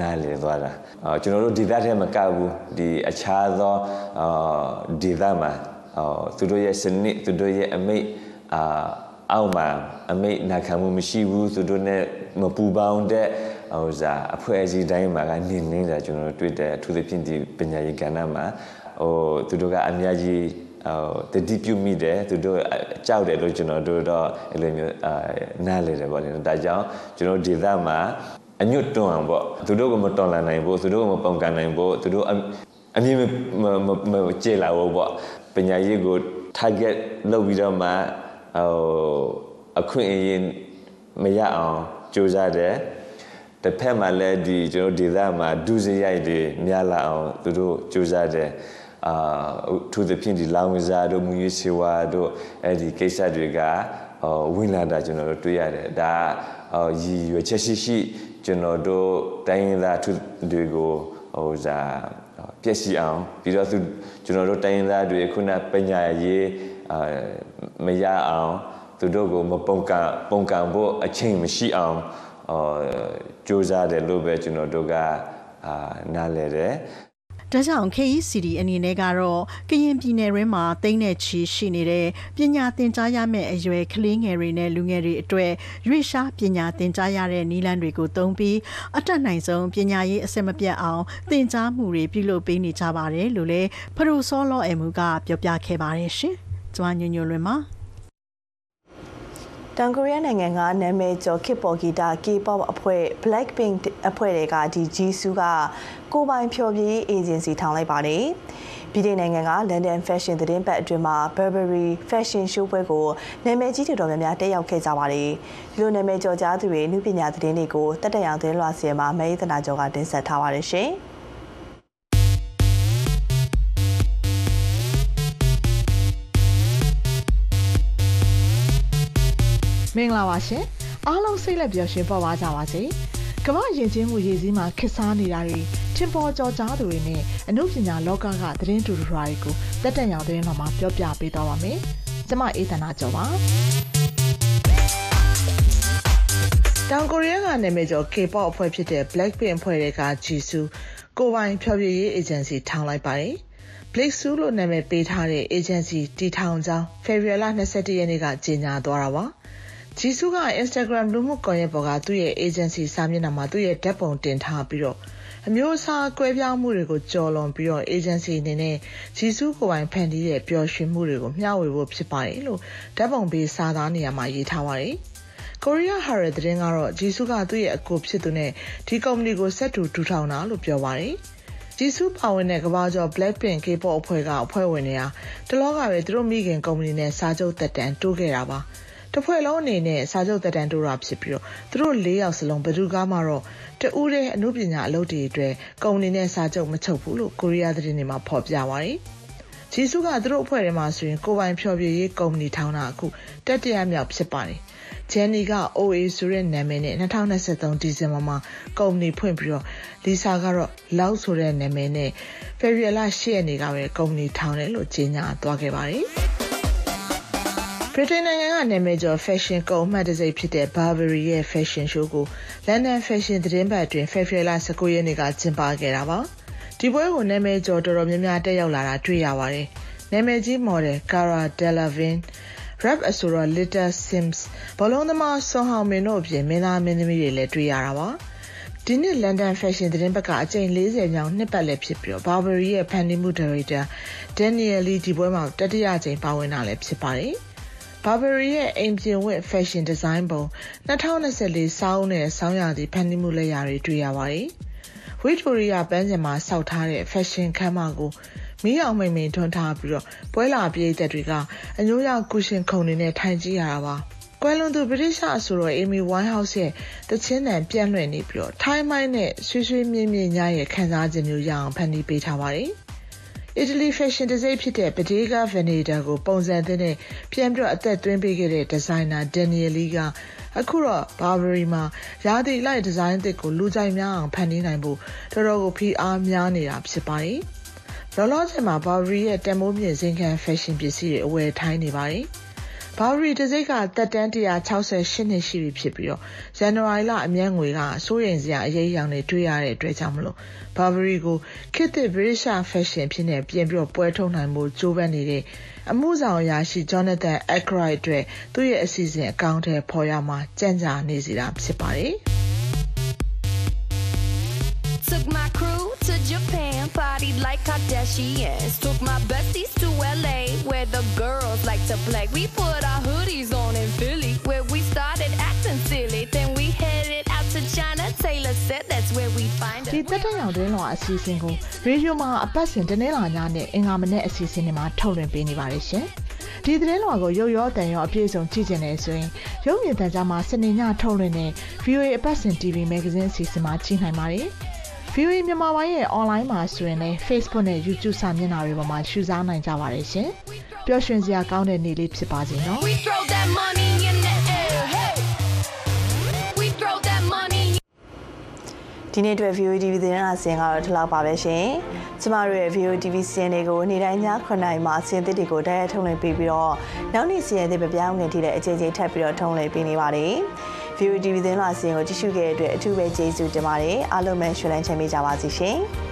နားလည်သွားတာကျွန်တော်တို့ဒီသားထဲမကဘူးဒီအခြားသောဒီသားမှာသူတို့ရဲ့စနစ်သူတို့ရဲ့အမိတ်အာအောက်မှာအမိတ်နာခံမှုမရှိဘူးသူတို့ ਨੇ မပူပေါင်းတဲ့ဟိုစားအဖွဲ့အစည်းတိုင်းမှာကနေနေတာကျွန်တော်တို့တွေ့တယ်အထူးသဖြင့်ဒီပညာရေးကဏ္ဍမှာဟိုသူတို့ကအများကြီး ဟိုတတိပြုမိတယ်သူတို့ကြောက်တယ်လို့ကျွန်တော်တို့တော့အဲ့လိုမျိုးအာနားလေတယ်ပေါ့လေဒါကြောင့်ကျွန်တော်ဒေသမှာအညွတ်တွန်းအောင်ပေါ့သူတို့ကမတော်လန်နိုင်ဘူးသူတို့ကမပုံကန်နိုင်ဘူးသူတို့အမြင်မကျေလာဘူးပေါ့ပညာရေးကို target လုပ်ပြီးတော့မှဟိုအခွင့်အရေးမရအောင်ကြိုးစားတယ်တစ်ဖက်မှာလည်းဒီကျွန်တော်ဒေသမှာဒုစရိုက်တွေများလာအောင်သူတို့ကြိုးစားတယ် အာသူသဖြင့်ဒီလောင်ဝဇာတို့မူရေးစေဝါတို့အဲ့ဒီကိစ္စတွေကဝင်လာတာကျွန်တော်တို့တွေ့ရတယ်ဒါရည်ရွယ်ချက်ရှိရှိကျွန်တော်တို့တိုင်းရင်းသားသူတွေကိုဟိုဇာပြည့်စည်အောင်ပြီးတော့သူကျွန်တော်တို့တိုင်းရင်းသားတွေခုနပညာရေးအာမရအောင်သူတို့ကိုမပုံကပုံကံဖို့အချိန်မရှိအောင်အော်စူးစမ်းတယ်လို့ပဲကျွန်တော်တို့ကအာနားလဲတယ် ဒါကြောင့် KECD အနေနဲ့ကတော့ကရင်ပြည်နယ်ရင်းမှာတိမ့်တဲ့ချီရှိနေတဲ့ပညာသင်ကြားရမယ့်အရွယ်ကလေးငယ်တွေနဲ့လူငယ်တွေအတွက်ရွေးရှားပညာသင်ကြားရတဲ့နည်းလမ်းတွေကိုသုံးပြီးအတက်နိုင်ဆုံးပညာရေးအစစ်မပြတ်အောင်သင်ကြားမှုတွေပြုလုပ်ပေးနေကြပါတယ်လို့လည်းဖရိုဆောလောအမှုကပြောပြခဲ့ပါတယ်ရှင်။ကျွမ်းညွညွလွင်ပါ တောင်ကိုရီးယားနိုင်ငံကနာမည်ကျော် K-pop ဂီတ K-pop အဖွဲ့ Blackpink အဖွဲ့တွေကဒီ Jisoo ကကိုပိုင်ဖျော်ဖြေအေဂျင်စီထောင်လိုက်ပါတယ်။ဗြိတိန်နိုင်ငံက London Fashion သတင်းပတ်အတွင်းမှာ Burberry Fashion Show ပွဲကိုနာမည်ကြီးတော်တော်များများတက်ရောက်ခဲ့ကြပါတယ်။ဒီလိုနာမည်ကျော်ကြားသူတွေနုပညာသတင်းတွေကိုတက်တက်အောင်သတင်းလွှာစီမှာမဲသနာကျော်ကတင်ဆက်ထားပါတယ်ရှင်။ မင်္ဂလာပါရှင်အားလုံးစိတ်လက်ပျော်ရွှင်ပေါ်ပါကြပါစေကမ္ဘာယဉ်ကျေးမှုရည်စည်းမှာခစ်စားနေတာတွေထင်ပေါ်ကျော်ကြားသူတွေနဲ့အမှုပညာလောကကသတင်းတူတူတွေကိုတက်တက်ရောင်သတင်းတော်မှာပြောပြပေးသွားပါမယ်ကျမအေးသနာကျော်ပါတောင်ကိုရီးယားကနာမည်ကျော် K-pop အဖွဲ့ဖြစ်တဲ့ Blackpink အဖွဲ့တွေက Jisoo ကိုပိုင်ဖျော်ဖြေရေး agency ထောင်လိုက်ပါတယ် Blake Su လို့နာမည်ပေးထားတဲ့ agency တီထောင်ကြောင်း February 21ရက်နေ့ကကြေညာသွားတာပါ။ ဂျီစုက Instagram လူမှုကွန်ရက်ပေါ်ကသူ့ရဲ့ agency စာမျက်နှာမှာသူ့ရဲ့ဓာတ်ပုံတင်ထားပြီးတော့အမျိုးအစားကွဲပြားမှုတွေကိုကြော်လွန်ပြီးတော့ agency အနေနဲ့ဂျီစုကိုပိုင်ဖန်တီးတဲ့ပျော်ရွှင်မှုတွေကိုမျှဝေဖို့ဖြစ်ပါတယ်လို့ဓာတ်ပုံပေးစာသားနေရာမှာရေးထားပါတယ်။ Korea Herald သတင်းကတော့ဂျီစုကသူ့ရဲ့အကိုဖြစ်သူနဲ့ဒီကုမ္ပဏီကိုဆက်တူထူထောင်တာလို့ပြောပါတယ်။ဂျီစုပါဝင်တဲ့ကဘာကျော် Blackpink K-pop အဖွဲ့ကအဖွဲ့ဝင်တွေဟာတလောကပဲသူတို့မိခင်ကုမ္ပဏီနဲ့စာချုပ်သက်တမ်းတိုးခဲ့တာပါ။ တဖွဲ့လုံးအနေနဲ့စာချုပ်သက်တမ်းတိုးတာဖြစ်ပြီးတော့သူတို့၄ယောက်စလုံးဘယ်သူကမှတော့တူးတဲ့အမှုပညာအလုပ်တွေအတွက်ကုမ္ပဏီနဲ့စာချုပ်မချုပ်ဘူးလို့ကိုရီးယားသတင်းတွေမှာဖော်ပြပါတယ်။ဂျီစုကသူတို့အဖွဲ့ထဲမှာဆိုရင်ကိုပိုင်ဖြော်ပြရေးကုမ္ပဏီထောင်တာအခုတက်တရမြောက်ဖြစ်ပါတယ်။ဂျန်နီက OA ဆိုတဲ့နာမည်နဲ့2023ဒီဇင်ဘာမှာကုမ္ပဏီဖွင့်ပြီးတော့လီဆာကတော့လောက်ဆိုတဲ့နာမည်နဲ့ဖေဖော်ဝါရီလ10ရက်နေ့ကပဲကုမ္ပဏီထောင်တယ်လို့ကြေညာသွားခဲ့ပါတယ်။ ဗြိတိန်နိုင်ငံကနာမည်ကျော် fashion ကုန်အမှတ်တံဆိပ်ဖြစ်တဲ့ Burberry ရဲ့ fashion show ကို London Fashion သတင်းပတ်အတွင်း February 19ရက်နေ့ကကျင်းပခဲ့တာပါ။ဒီပွဲကိုနာမည်ကျော်တော်တော်များများတက်ရောက်လာတာတွေ့ရပါတယ်။နာမည်ကြီး model Cara Delevingne rap အဆိုတော့ Little Sims ဘောလုံးသမားဆွန်ဟောင်မင်တို့အပြင်မင်းသားမင်းသမီးတွေလည်းတွေ့ရတာပါ။ဒီနှစ် London Fashion သတင်းပတ်ကအကြိမ်40မြောက်နှစ်ပတ်လည်းဖြစ်ပြီးတော့ Burberry ရဲ့ဖန်တီးမှုဒါရိုက်တာ Daniel Lee ဒီပွဲမှာတတိယကြိမ်ပါဝင်တာလည်းဖြစ်ပါတယ်။ Burberry ရဲ့အိမ်ပြင်ဝတ် fashion design ပုံ2024စောင်းနဲ့ဆောင်းရာသီဖန်တီးမှုလက်ရာတွေတွေ့ရပါတယ်။ Victoria ပန်းခြံမှာစောက်ထားတဲ့ fashion ခန်းမကိုမီးအောင်မိန်မိန်ထွန်းထားပြီးတော့ပွဲလာပြေးသက်တွေကအညိုးရောက်ကုရှင်ခုံတွေနဲ့ထိုင်ကြည့်ရတာပါ။ကွယ်လွန်သူဗြိတိရှအဆိုတော် Amy Winehouse ရဲ့တချင်းတန်ပြန့်လွင့်နေပြီးတော့ထိုင်းမိုင်းနဲ့ဆွေးဆွေးမြင့်မြင့်ညရဲ့ခံစားခြင်းမျိုးရအောင်ဖန်တီးပေးထားပါတယ်။ အီတလီဖက်ရှင်ဒီဇိုင်းဖြစ်တဲ့ Bottega Veneta ကိုပုံစံသစ်နဲ့ပြန်ပြီးတော့အသက်သွင်းပေးခဲ့တဲ့ဒီဇိုင်နာ Daniel Lee ကအခုတော့ Burberry မှာရာသီလိုက်ဒီဇိုင်းသစ်ကိုလူကြိုက်များအောင်ဖန်တီးနိုင်ဖို့တော်တော်ကိုဖိအားများနေတာဖြစ်ပါတယ်။လောလောဆယ်မှာ Burberry ရဲ့တန်မိုးမြင့်ဇင်ခံဖက်ရှင်ပစ္စည်းတွေအဝယ်ထိုင်းနေပါတယ်။ ဘာဝရီတစိတ်ကတက်တန်း168နှစ်ရှိပြီဖြစ်ပြီးတော့ဇန်နဝါရီလအမြတ်ငွေကစိုးရိမ်စရာအရေးအယောင်တွေတွေ့ရတဲ့အတွက်ကြောင့်မလို့ဘာဝရီကိုခေတ်သစ် British Fashion ဖြစ်နေပြင်ပြီးတော့ပွဲထုတ်နိုင်မှုကြိုးပမ်းနေတဲ့အမှုဆောင်အရာရှိ Jonathan Ackroyd အတွက်သူ့ရဲ့အစီအစဉ်အကောင့်ထဲပေါ်ရမှာကြံ့ကြာနေစီတာဖြစ်ပါတယ် Japan, partied like Kardashians. Took my besties to LA, where the girls like to play. We put our hoodies on in Philly, where we started acting silly. Then we headed out to China. Taylor said that's where we find it. ဒီတက်တဲ့ရောင်တွင်းလောအစီအစဉ်ကိုရေဒီယိုမှာအပတ်စဉ်တနင်္လာညနဲ့အင်္ဂါမနေ့အစီအစဉ်တွေမှာထုတ်လွှင့်ပေးနေပါတယ်ရှင်။ဒီသတင်းလွှာကိုရုပ်ရောတန်ရောအပြည့်စုံကြည့်ကျင်နေဆိုရင်ရုပ်မြင်သံကြားမှာစနေညထုတ်လွှင့်တဲ့ VOA အပတ်စဉ် TV Magazine အစီအစဉ်မှာကြည့်နိုင်ပါတယ်။ VOA မြန်မာပိုင်းရဲ့ online မှာဆိုရင်လည်း Facebook နဲ့ YouTube စာမျက်နှာတွေပေါ်မှာရှုစားနိုင်ကြပါတယ်ရှင်။ပျော်ရွှင်စရာကောင်းတဲ့နေ့လေးဖြစ်ပါစေနော်။ We throw that money in the air. Hey. We throw that money. ဒီနေ့အတွက် VOD TV သတင်းအစီအစဉ်ကတော့ဒီလောက်ပါပဲရှင်။ကျမတို့ရဲ့ VOD TV စီစဉ်တွေကိုနေ့တိုင်းည9:00နာရီမှာစီစဉ်သစ်တွေကိုတိုက်ရိုက်ထုတ်လွှင့်ပေးပြီးတော့နောက်နေ့စီစဉ်သစ်ပြပြောင်းငင်ထိတဲ့အချိန်ချင်းထပ်ပြီးတော့ထုတ်လွှင့်ပေးနေပါတယ်။ VOD သတင်းလာစီရင်ကိုကြည့်ရှုခဲ့တဲ့အတွက်အထူးပဲကျေးဇူးတင်ပါတယ်အားလုံးပဲရွှေလန်းချမ်းမြေ့ကြပါစေရှင်။